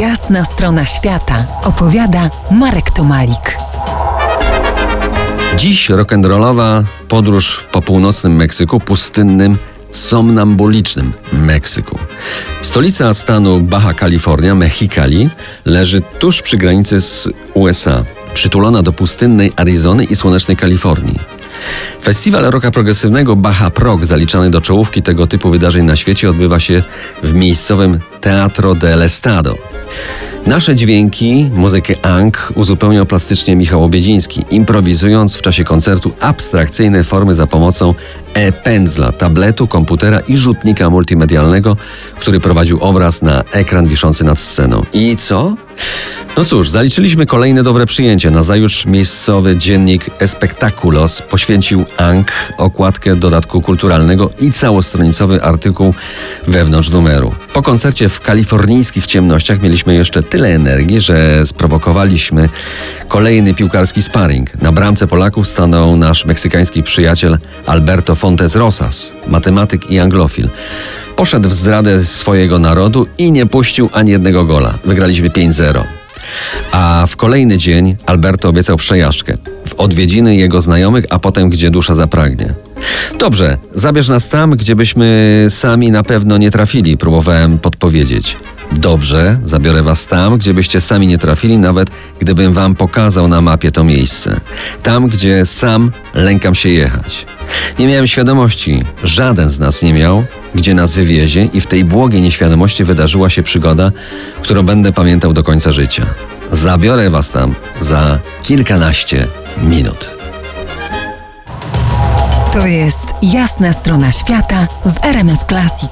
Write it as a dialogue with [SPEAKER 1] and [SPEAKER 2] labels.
[SPEAKER 1] Jasna strona świata opowiada Marek Tomalik.
[SPEAKER 2] Dziś rock'n'rollowa podróż po północnym Meksyku, pustynnym, somnambulicznym Meksyku. Stolica stanu Baja California, Mexicali, leży tuż przy granicy z USA, przytulona do pustynnej Arizony i słonecznej Kalifornii. Festiwal roka progresywnego Baja Prog, zaliczany do czołówki tego typu wydarzeń na świecie, odbywa się w miejscowym Teatro del Estado. Nasze dźwięki, muzykę Ang uzupełniał plastycznie Michał Obiedziński, improwizując w czasie koncertu abstrakcyjne formy za pomocą e-pędzla, tabletu, komputera i rzutnika multimedialnego, który prowadził obraz na ekran wiszący nad sceną. I co? No cóż, zaliczyliśmy kolejne dobre przyjęcie. Nazajutrz miejscowy dziennik Espectaculos poświęcił Ang okładkę dodatku kulturalnego i całostronicowy artykuł wewnątrz numeru. Po koncercie w kalifornijskich ciemnościach mieliśmy jeszcze tyle energii, że sprowokowaliśmy kolejny piłkarski sparring. Na bramce Polaków stanął nasz meksykański przyjaciel Alberto Fontes Rosas, matematyk i anglofil. Poszedł w zdradę swojego narodu i nie puścił ani jednego gola. Wygraliśmy 5-0. A w kolejny dzień Alberto obiecał przejażdżkę w odwiedziny jego znajomych, a potem gdzie dusza zapragnie. Dobrze, zabierz nas tam, gdzie byśmy sami na pewno nie trafili, próbowałem podpowiedzieć. Dobrze, zabiorę was tam, gdzie byście sami nie trafili, nawet gdybym wam pokazał na mapie to miejsce. Tam, gdzie sam lękam się jechać. Nie miałem świadomości, żaden z nas nie miał, gdzie nas wywiezie i w tej błogiej nieświadomości wydarzyła się przygoda, którą będę pamiętał do końca życia. Zabiorę was tam za kilkanaście minut.
[SPEAKER 1] To jest jasna strona świata w RMS Classic.